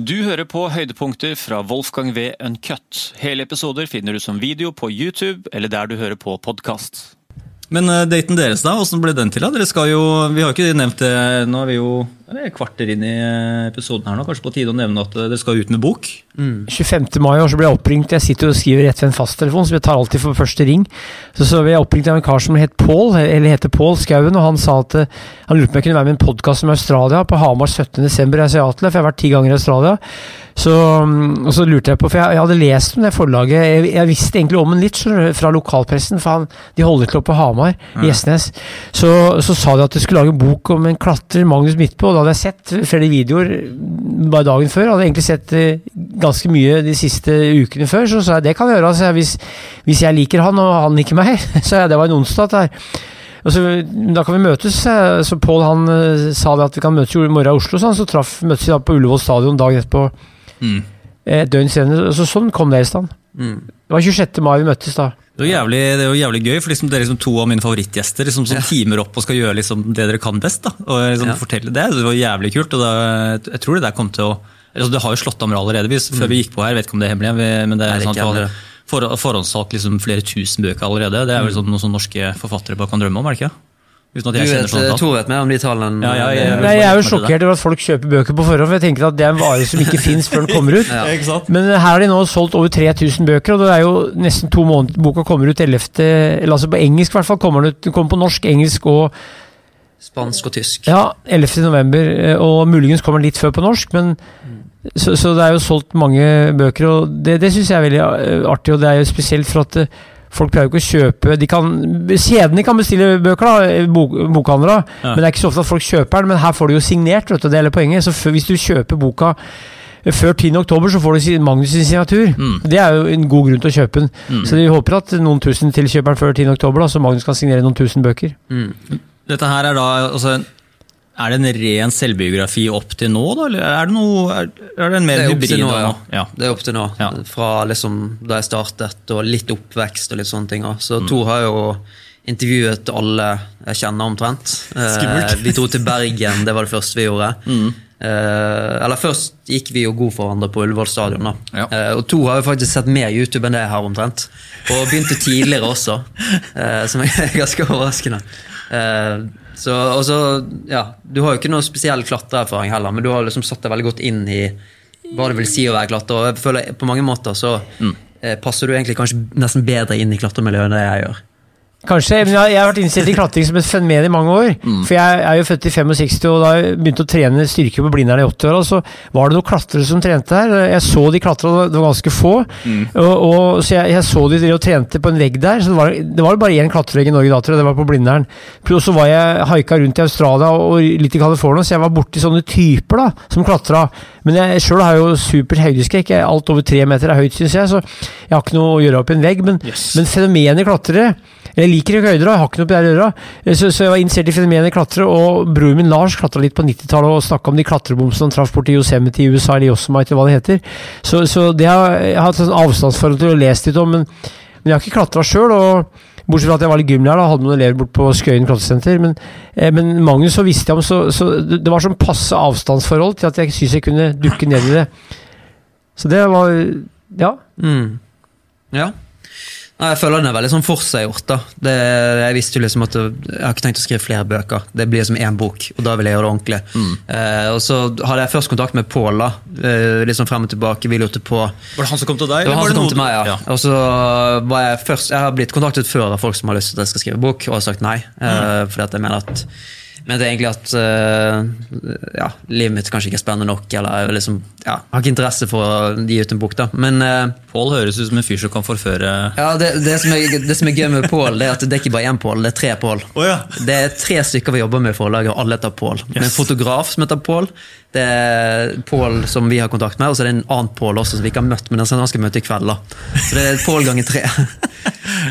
Du hører på høydepunkter fra Wolfgang V. Uncut. Hele episoder finner du som video på YouTube eller der du hører på podkast. Men uh, daten deres, da? Åssen ble den til? da? Dere skal jo, Vi har jo ikke nevnt det Nå er vi jo er vi kvarter inn i eh, episoden her nå. Kanskje på tide å nevne at det dere skal ut med bok? Mm. 25. mai og så ble jeg oppringt. Jeg sitter og skriver rett ved en fasttelefon, så jeg tar alltid for første ring. Så, så ble jeg oppringt av en kar som het Paul, eller heter Paul Skauen, og han sa at uh, han lurte på om jeg kunne være med i en podkast om Australia på Hamar 17.12. i Seattle, for jeg har vært ti ganger i Australia. Så, mm, og så lurte jeg på, for jeg, jeg hadde lest om det forlaget, jeg, jeg, visste egentlig om den litt fra lokalpressen, for han, de holder til oppe på Hamar, i Gjesnes. Så, så, sa de at de skulle lage en bok om en klatrer, Magnus Midtbø, hadde jeg sett flere videoer bare dagen før. Hadde egentlig sett eh, ganske mye de siste ukene før, så sa jeg det kan jeg gjøre. Altså, hvis, hvis, jeg liker han og han liker meg, så jeg, det var en onsdag. Der. Og så, da kan vi møtes. Så Pål han eh, sa at vi kan møtes i morgen i Oslo, så, han, så traff, møtes vi da på Ullevål stadion dagen etterpå. Mm. Et døgn senere. Så sånn kom det i stand. Mm. Det var 26. mai vi møttes da. Det er, jævlig, det er jo jævlig gøy, for liksom dere er liksom to av mine favorittgjester liksom, som ja. teamer opp og skal gjøre liksom det dere kan best. Da, og liksom, ja. fortelle Det Det var jævlig kult. og da, Jeg tror det der kom til å altså, Det har jo slått an allerede hvis, før mm. vi gikk på her, jeg vet ikke om det er hemmelig. men det er, Nei, sånn for, Forhåndssalgt liksom flere tusen bøker allerede. Det er vel mm. sånn, noe som norske forfattere bare kan drømme om? er det ikke? Uten at jeg du vet, sånn Tor vet mer om de tallene. Ja, ja, jeg, Nei, jeg er jo sjokkert over at folk kjøper bøker på forhånd. For jeg tenker at det er en vare som ikke fins før den kommer ut. ja. Men her har de nå solgt over 3000 bøker, og det er jo nesten to måneder boka kommer ut 11. Eller altså på engelsk, i hvert fall. Kommer den, ut, den kommer på norsk, engelsk og Spansk og tysk. Ja, 11. november. Og muligens kommer den litt før på norsk, men så, så, det er jo solgt mange bøker, og det, det syns jeg er veldig eh, artig. Og det er jo spesielt for at eh, Folk pleier jo ikke å kjøpe de kan, Kjedene kan bestille bøker, da, bok, bokhandlere, ja. men det er ikke så ofte at folk kjøper den. Men her får du jo signert, vet du, det hele poenget. Så hvis du kjøper boka før 10. oktober så får du Magnus' sin signatur. Mm. Det er jo en god grunn til å kjøpe den. Mm. Så vi håper at noen tusen til kjøper den før 10. oktober, da, så Magnus kan signere noen tusen bøker. Mm. Dette her er da altså, er det en ren selvbiografi opp til nå, da? Eller er det, noe, er, er det en mer hybrid? Nå, ja. ja. Det er opp til nå. Ja. Fra liksom da jeg startet, og litt oppvekst og litt sånne ting. Så mm. Tor har jo intervjuet alle jeg kjenner omtrent. Eh, vi dro til Bergen, det var det første vi gjorde. Mm. Eh, eller først gikk vi jo god for hverandre på Ullevål stadion. da. Ja. Eh, og Tor har jo faktisk sett mer YouTube enn det jeg har omtrent. Og begynte tidligere også, eh, som er ganske overraskende. Eh, så, og så, ja, Du har jo ikke noe spesiell klatreerfaring heller, men du har liksom satt deg veldig godt inn i hva det vil si å være klatrer. Og jeg føler på mange måter så mm. eh, passer du egentlig kanskje nesten bedre inn i klatremiljøet enn det jeg gjør. Kanskje, men jeg, jeg, har vært innstilt i klatring som et fenomen i mange år. Mm. For jeg er jo født i 65, og da jeg begynte å trene styrke på Blindern i 80-åra, så var det noen klatrere som trente her. Jeg så de klatra, det var ganske få. Mm. Og, og, så jeg, jeg, så de og trente på en vegg der. så Det var, det var bare én klatrevegg i Norge da, tror jeg. Det var på Blindern. Og så var jeg haika rundt i Australia og litt i California, så jeg var borti sånne typer da, som klatra. Men jeg sjøl har jo super høydeskrekk. Alt over tre meter er høyt, syns jeg, så jeg har ikke noe å gjøre opp i en vegg. Men, yes. men fenomenet klatrere jeg liker ikke høyder, jeg har ikke noe på det å gjøre. Så, så, jeg var interessert i fenomenet klatre, og broren min Lars klatra litt på 90-tallet og snakka om de klatrebomsene han traff borti Yosemite i USA, eller Yosemite, hva det heter. Så, så det har jeg hatt sånn avstandsforhold til å lese litt om, men, men jeg har ikke klatra sjøl. Bortsett fra at jeg var litt gymlærer, hadde noen elever bort på Skøyen klatresenter. Men, eh, men Magnus så visste jeg om, så, så det var sånn passe avstandsforhold til at jeg syntes jeg kunne dukke ned i det. Så det var Ja. Mm. Ja. Jeg føler den er veldig sånn forseggjort. da. Jeg visste jo liksom at jeg har ikke tenkt å skrive flere bøker. Det blir som én bok, og da vil jeg gjøre det ordentlig. Mm. Eh, og Så hadde jeg først kontakt med Pål. Eh, liksom frem og tilbake. Vi lurte på Var det han som kom til deg? Det var han som kom til meg, ja. ja. Og så var Jeg først, jeg har blitt kontaktet før av folk som har lyst til at jeg skal skrive bok, og har sagt nei. Eh, mm. fordi at jeg mener at men det er egentlig at uh, ja, livet mitt kanskje ikke er spennende nok. Eller liksom, ja, har ikke interesse for å gi ut en bok. da. Men uh, Pål høres ut som en fyr som kan forføre Ja, Det, det, som, er, det som, er, gøy med Pål, er at det er ikke bare én Pål, det er tre Pål. Oh, ja. Det er tre stykker vi jobber med i forlaget, og alle heter Pål. Yes. En fotograf som heter Pål. Det er Pål som vi har kontakt med, og så er det en annen Pål også som vi ikke har møtt, men den skal møte i kveld. da. Så det er Pål ganger tre.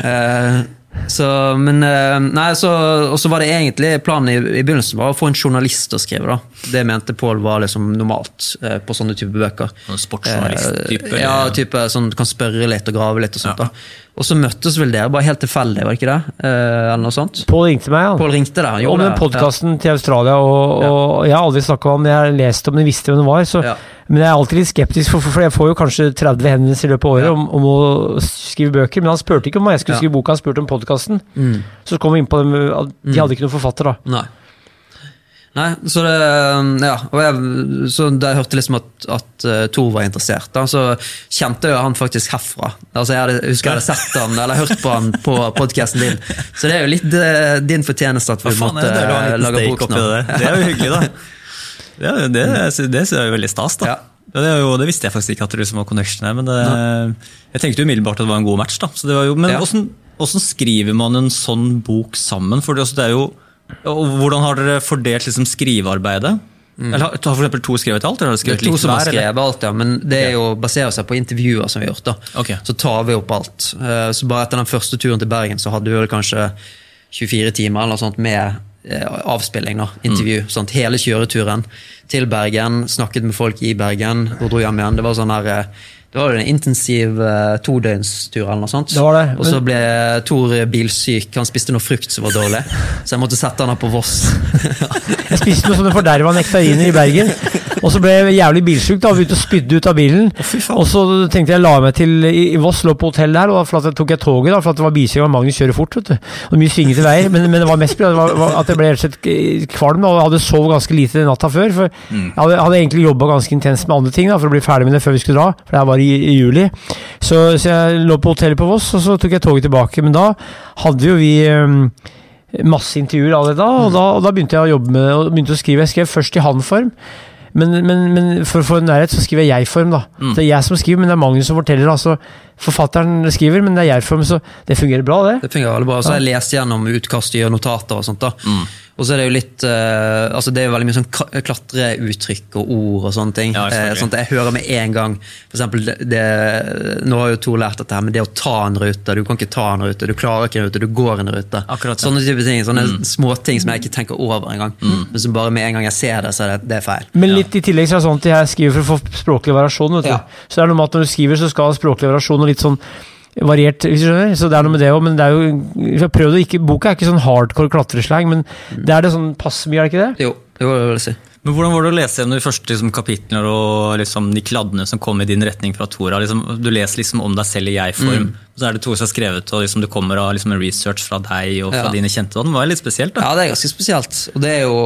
uh, Så, men, eh, nei, så, og så var det egentlig planen i, i, begynnelsen var å få en journalist å skrive. da. Det mente Pål var liksom normalt eh, på sånne type bøker. Sportsjournalist-type? Eh, ja, type sånn kan spørre litt og grave litt. Og sånt ja. da. Og så møttes vel dere bare helt tilfeldig, var det ikke det? Eh, eller noe sånt? Pål ringte meg, ja. Paul ringte deg, Om den podkasten ja. til Australia, og, og jeg har aldri snakka om det, jeg har lest om det, visste hvem det var. så ja. Men jeg er alltid litt skeptisk, for, for jeg får jo kanskje 30 henvendelser i løpet av året Ja. om, om å skrive bøker. Men han spurte ikke om jeg skulle Ja. skrive boka, han spurte om podkasten. Mm. Så kom vi inn på dem, de hadde ikke noen forfatter, da. Nei. Nei, så det Ja, og jeg, så da jeg hørte liksom at, at uh, Tor var interessert, da, så kjente jeg han faktisk herfra. Altså jeg, hadde, husker jeg hadde sett han, eller hørt på han på podkasten din. Så det er jo litt eh, din fortjeneste at vi faen måtte liten lage bok nå. det. Det er jo hyggelig, da. Det, er- det, det, synes jeg er veldig stas, da. Ja. Ja, Det, jo, det visste jeg faktisk ikke at det liksom var connection her, men det, jeg tenkte jo umiddelbart at det var en god match. da. Så det var jo, men Ja. hvordan, hvordan skriver man en sånn bok sammen? For det, altså, det er jo, og Hvordan har dere fordelt liksom, skrivearbeidet? Eller Har for eksempel to skrevet alt? Eller har Mm. Det er to som har skrevet eller? skrevet alt, ja, men det er jo baserer seg på intervjuer som vi har gjort. da. Okay. Så tar vi opp alt. Eh, Så bare etter den første turen til Bergen så hadde vi kanskje 24 timer eller noe sånt med eh, avspilling, da, intervju. Mm. Sånt, hele kjøreturen til Bergen, snakket med folk i Bergen og dro hjem igjen. Det var sånn der, eh, det var en intensiv uh, todøgnstur eller noe sånt. Det var det, Og så ble Tor bilsyk, han spiste noe frukt som var dårlig, så jeg måtte sette han opp på Voss. Jeg spiste noe sånne forderva nektariner i Bergen. Og så ble jeg jævlig bilsjuk da, og begynte og spydde ut av bilen. Og så tenkte jeg la meg til i, Voss, lå på hotell der, og for at jeg tok jeg toget, da, for at det var bilsyk og Magnus kjører fort. vet du. Og mye svingete veier. Men, men det var mest det var- var at jeg ble helt sett eh, kvalm og hadde sovet ganske lite natta før. For jeg hadde, hadde egentlig jobba ganske intenst med andre ting da, for å bli ferdig med det før vi skulle dra. For det her var i, i juli. Så, så jeg lå på hotellet på Voss, og så tok jeg toget tilbake. Men da hadde jo vi um, masse intervjuer allerede da, og da, og da begynte jeg å jobbe med og begynte å skrive. Jeg skrev først i han-form. Men, men, men for å få nærhet, så skriver jeg jeg-form. da. Mm. Det er jeg som skriver, men det er Magnus som forteller. altså Forfatteren skriver, men det er jeg-form, så det fungerer bra, det. Det fungerer veldig bra. Så har jeg lest gjennom utkast og notater og sånt. da. Mm. Og så er det jo litt uh, altså det er jo veldig mye sånn klatreuttrykk og ord og sånne ting. Ja. Eh, sånn at jeg hører med en gang for eksempel, det, det, Nå har jo to lært dette her, men det å ta en rute Du kan ikke ta en rute, du klarer ikke en rute, du går en rute. Akkurat, ja. Sånne type ting, sånne småting som jeg ikke tenker over engang. Men som bare med en gang jeg ser det, så er det, det er feil. Men litt i tillegg så er det sånn at jeg skriver for å få språklig variasjon. vet du. Ja. Så det er noe med at når du skriver, så skal språklig variasjon og litt sånn variert, hvis du skjønner. Så det er noe med det òg, men det er jo jeg har prøvd å ikke, Boka er ikke sånn hardcore klatreslang, men det er det sånn passe mye, er det ikke det? Jo, jo det vil si. Men Hvordan var det å lese gjennom de første liksom, kapitlene og liksom, de kladdene som kom i din retning fra Tora? Liksom, du leser liksom om deg selv i jeg-form. Så er det Tora som har skrevet, og liksom, det kommer av liksom, en research fra deg og fra Ja. dine kjente. Det var litt spesielt. da. Ja, det er ganske spesielt. Og det er jo,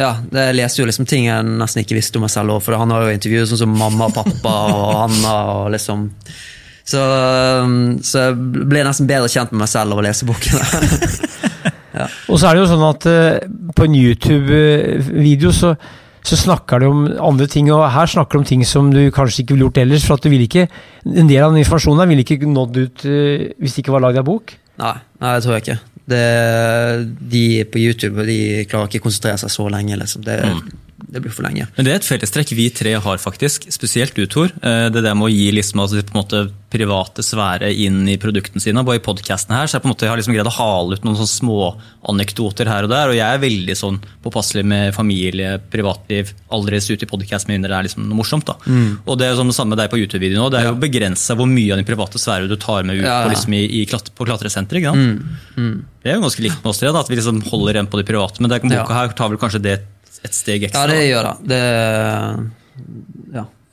ja, det leser jo liksom ting jeg nesten ikke visste om meg selv. òg. For han har jo intervjuet sånn som mamma og pappa og Anna og liksom så, um, så jeg ble nesten bedre kjent med meg selv av å lese boken. Og så er det jo sånn at eh, på en YouTube-video så, så snakker du om andre ting, og her snakker du om ting som du kanskje ikke ville gjort ellers. For at du ville ikke, en del av den informasjonen der ville ikke nådd ut eh, hvis det ikke var lagd av bok. nei, nei, det tror jeg ikke. Det, de på YouTube de klarer ikke å konsentrere seg så lenge. Liksom. Det, det blir for lenge. Men det er et fellestrekk vi tre har, faktisk. Spesielt du, Tor. Eh, Det der med å gi liksom, altså, på en måte, private sfære inn i produktene sine. Bare i podkasten her, så jeg, på en måte, jeg har liksom greid å hale ut noen sånne små anekdoter her og der. Og jeg er veldig sånn påpasselig med familie, privatliv. Aldri ut i podkast med mindre det er liksom noe morsomt. da. Og det er jo sånn det samme med deg på YouTube-videoen òg. Det er jo begrensa hvor mye av din private sfære du tar med ut Ja, ja. på, liksom, i, i på klatresenteret. ikke sant? Det er jo ganske likt med oss tre, da, at vi liksom holder igjen på det private. Men det, boka Ja. her tar vel kanskje det et steg ekstra? Ja, det gjør det. Det,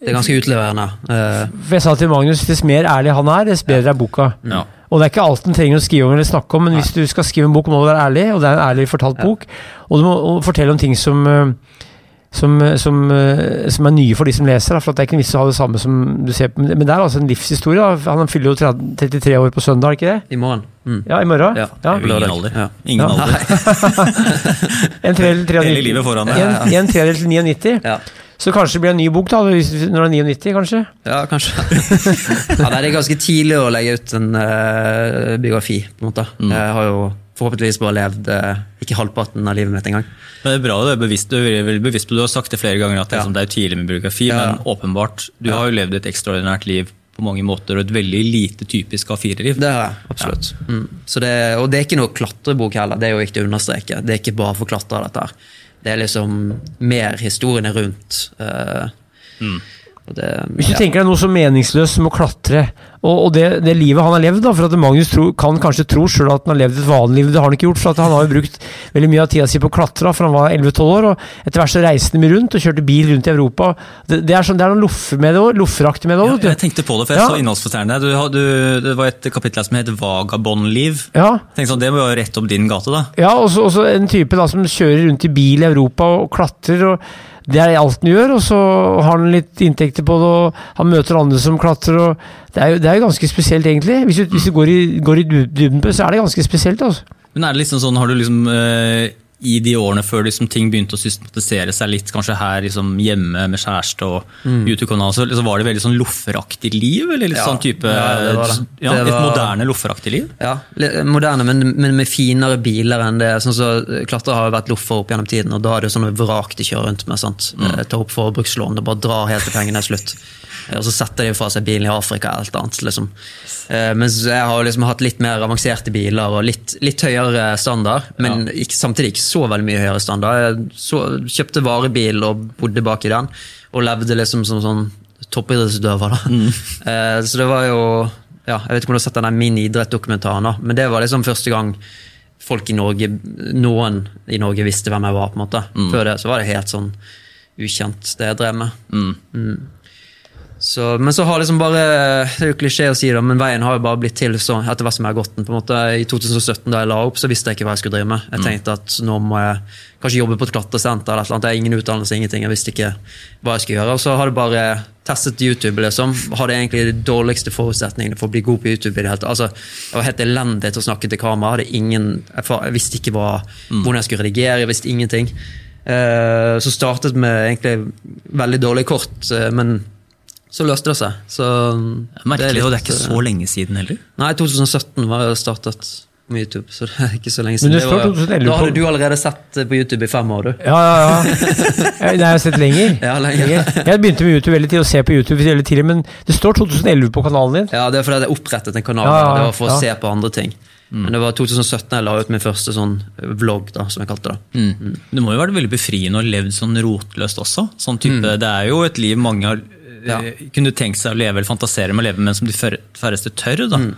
det er ganske utleverende. Uh, jeg sa til Magnus, dess mer ærlig han er, dess bedre er boka. Ja. Og det er ikke alt en trenger å skrive om eller snakke om, men hvis du skal skrive en bok, må du være ærlig, og det er en ærlig fortalt bok. Og du må og fortelle om ting som eh, som, eh, som, eh, som er nye for de som leser. da, For at det er ikke en vits å ha det samme som du ser på. Men det er altså en livshistorie. da. Han fyller jo 30, 33 år på søndag, er ikke det? I morgen. Mm. Ja, i morgen. Ja. Ja. Ingen alder. Ja. Ingen Ja. alder. En tredjedel til Hele livet foran deg. En, en tredjedel til 99. Ja. Så kanskje det blir en ny bok da, når det er 99, kanskje? Ja, kanskje. ja, det er ganske tidlig å legge ut en uh, biografi. på en måte. Jeg har jo forhåpentligvis bare levd uh, ikke halvparten av livet mitt engang. Men det er bra, du er bevisst, du er veldig bevisst på Du har sagt det flere ganger at det, Ja. liksom, det er tidlig med biografi, Ja. men åpenbart, du har jo levd et ekstraordinært liv på mange måter, og et veldig lite typisk A4-liv. Det har jeg, absolutt. Mm. Så det, og det er ikke noe klatrebok heller, det er jo viktig å understreke. Det er ikke bare for klatrere, dette her. Det er liksom mer historiene rundt. eh, Det, Hvis du ja. tenker deg noe så meningsløst som å klatre, og, og det, det, livet han har levd da, For at Magnus tro, kan kanskje tro sjøl at han har levd et vanlig liv, det har han ikke gjort. For han har jo brukt veldig mye av tida si på å klatre for han var 11-12 år. og Etter hvert så reiste han mye rundt og kjørte bil rundt i Europa. Det, det er, sånn, det er noe loffer med det òg, lofferaktig med det òg. Ja, jeg tenkte på det, for jeg ja. så innholdsfortellende. det var et kapittel som het Vagabondliv. Ja. Sånn, det var jo rett opp din gate, da. Ja, og så en type da, som kjører rundt i bil i Europa og klatrer. og det er alt han gjør, og så har han litt inntekter på det, og han møter andre som klatrer. og Det er jo, det er jo ganske spesielt, egentlig. Hvis du, hvis du går, i, går i dybden på så er det ganske spesielt. altså. Men er det liksom sånn, har du liksom øh i de årene før liksom, ting begynte å systematisere seg litt, kanskje her liksom, hjemme med kjæreste og mm. YouTube-kanal, så liksom, var det veldig sånn lofferaktig liv? Eller litt ja, sånn type ja, det det. Ja, det var, Et moderne lofferaktig liv? Ja, moderne, men, men, med finere biler enn det. sånn så Klatre har jo vært loffer opp gjennom tiden, og da er det sånne vrak de kjører rundt med. sant? Mm. Eh, tar opp forbrukslån og bare drar helt til pengene er slutt. Og så setter de fra seg bilen i Afrika eller alt annet. liksom. Eh, mens jeg har liksom hatt litt mer avanserte biler og litt, litt høyere standard, men ja. ikke, samtidig ikke så veldig mye høyere standard. Jeg så, kjøpte varebil og bodde bak i den, og levde liksom som sånn toppidrettsutøver. Mm. Eh, så det var jo ja, Jeg vet ikke om du har sett den Min idrett-dokumentaren, men det var liksom første gang folk i Norge, noen i Norge visste hvem jeg var. på en måte. Mm. Før det så var det helt sånn ukjent, det jeg drev med. Mm. Så, men så har liksom bare Det er jo klisjé å si det, men veien har jo bare blitt til så etter hvert som jeg har gått den. på en måte. I 2017 da jeg la opp, så visste jeg ikke hva jeg skulle drive med. Jeg mm. tenkte at nå må jeg kanskje jobbe på et klatresenter. eller et eller annet. Jeg har ingen utdannelse, ingenting. Jeg visste ikke hva jeg skulle gjøre. Og så har det bare testet YouTube. liksom. Hadde egentlig de dårligste forutsetningene for å bli god på YouTube. i det hele tatt. Altså, Jeg var helt elendig til å snakke til kamera. Hadde ingen, jeg, visste ikke hva, mm. hvordan jeg skulle redigere. jeg visste ingenting. Uh, så startet med egentlig veldig dårlig kort, uh, men så løste det seg. Så Merkelig, det litt, og det er ikke så lenge siden heller? Nei, 2017 var jeg startet med YouTube, så det er ikke så lenge siden. Var, da hadde du allerede sett på YouTube i fem år, du. Ja, ja, ja. Det har jeg sett lenger. Ja, lenger. Jeg begynte med YouTube veldig tidlig, å se på YouTube veldig tidlig, men det står 2011 på kanalen din. Ja, det er fordi jeg opprettet en kanal. Ja, ja, det var for å se på andre ting. Mm. Men det var 2017 jeg la ut min første sånn vlogg, da, som jeg kalte det. Mm. Mm. Det må jo være veldig befriende å ha levd sånn rotløst også. Sånn type, mm. Det er jo et liv mange har ja. Eh, kunne tenkt seg å leve eller fantasere med å leve, men som de færreste tør. da. Mm.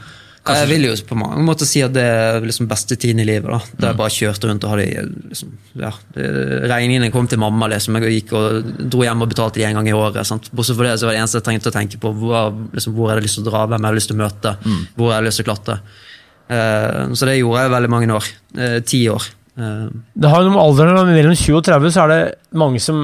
Jeg vil jo på mange måter si at det er liksom beste tiden i livet. da. Da jeg mm. bare kjørte rundt og hadde liksom, ja, Regningene kom til mamma. liksom, Jeg gikk og dro hjem og betalte de en gang i året. sant? Bortsett fra det så var det eneste jeg trengte å tenke på. Hvor, liksom, hvor jeg hadde lyst til å dra, hvem jeg hadde lyst til å møte, mm. hvor jeg hadde lyst til å klatre. Uh, så det gjorde jeg veldig mange år. Uh, ti år. Uh, det har jo noe med alderen mellom 20 og 30 så er det mange som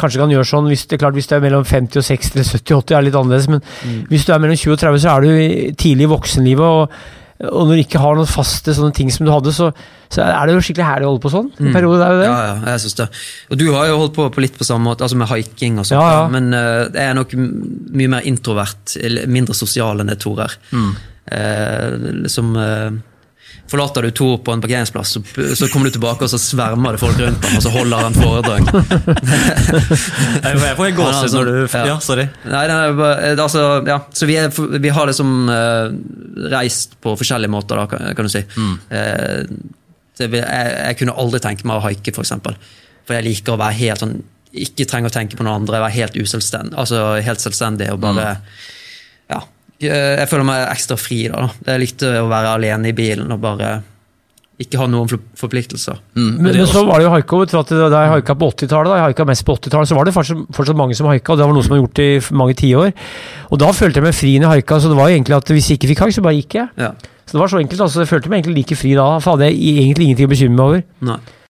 kanskje kan gjøre sånn hvis det, klart, hvis du er mellom 50 og 60 eller 70 80 er litt annerledes, men mm. hvis du er mellom 20 og 30, så er du tidlig i voksenlivet. og og når du ikke har noen faste sånne ting som du hadde, så, så er det jo skikkelig herlig å holde på sånn. Mm. periode, er jo det. Ja, ja, jeg synes det. Og du har jo holdt på, på litt på samme måte, altså med haiking og sånt, ja, ja. men uh, jeg er nok mye mer introvert, mindre sosial enn det Tor er. Mm. Uh, liksom uh, Forlater du Tor på en parkeringsplass, så, så, kommer du tilbake, og så svermer det folk rundt ham, og så holder han foredrag. jeg får gåsehud altså, når du ja. ja, sorry. Nei, nei, altså, ja. Så vi, er, vi har liksom uh, reist på forskjellige måter, da, kan, kan du si. Mm. Uh, det, jeg, jeg, kunne aldri tenke meg å haike, f.eks. For, eksempel. for jeg liker å være helt sånn Ikke trenger å tenke på noen andre, være helt uselvstendig. Altså helt selvstendig og bare mm. Eh, jeg føler meg ekstra fri. da. Jeg likte å være alene i bilen og bare ikke ha noen forpliktelser. Mm, men, men, så var det jo haika. Da jeg haika på 80-tallet, da jeg haika mest på 80-tallet, så var det fortsatt, fortsatt, mange som haika. og Det var noe som var gjort i mange tiår. Og da følte jeg meg fri når jeg haika, så det var jo egentlig at hvis jeg ikke fikk haik, så bare gikk jeg. Ja. Så det var så enkelt. altså Jeg følte meg egentlig like fri da. For hadde jeg egentlig ingenting å bekymre meg over. Nei.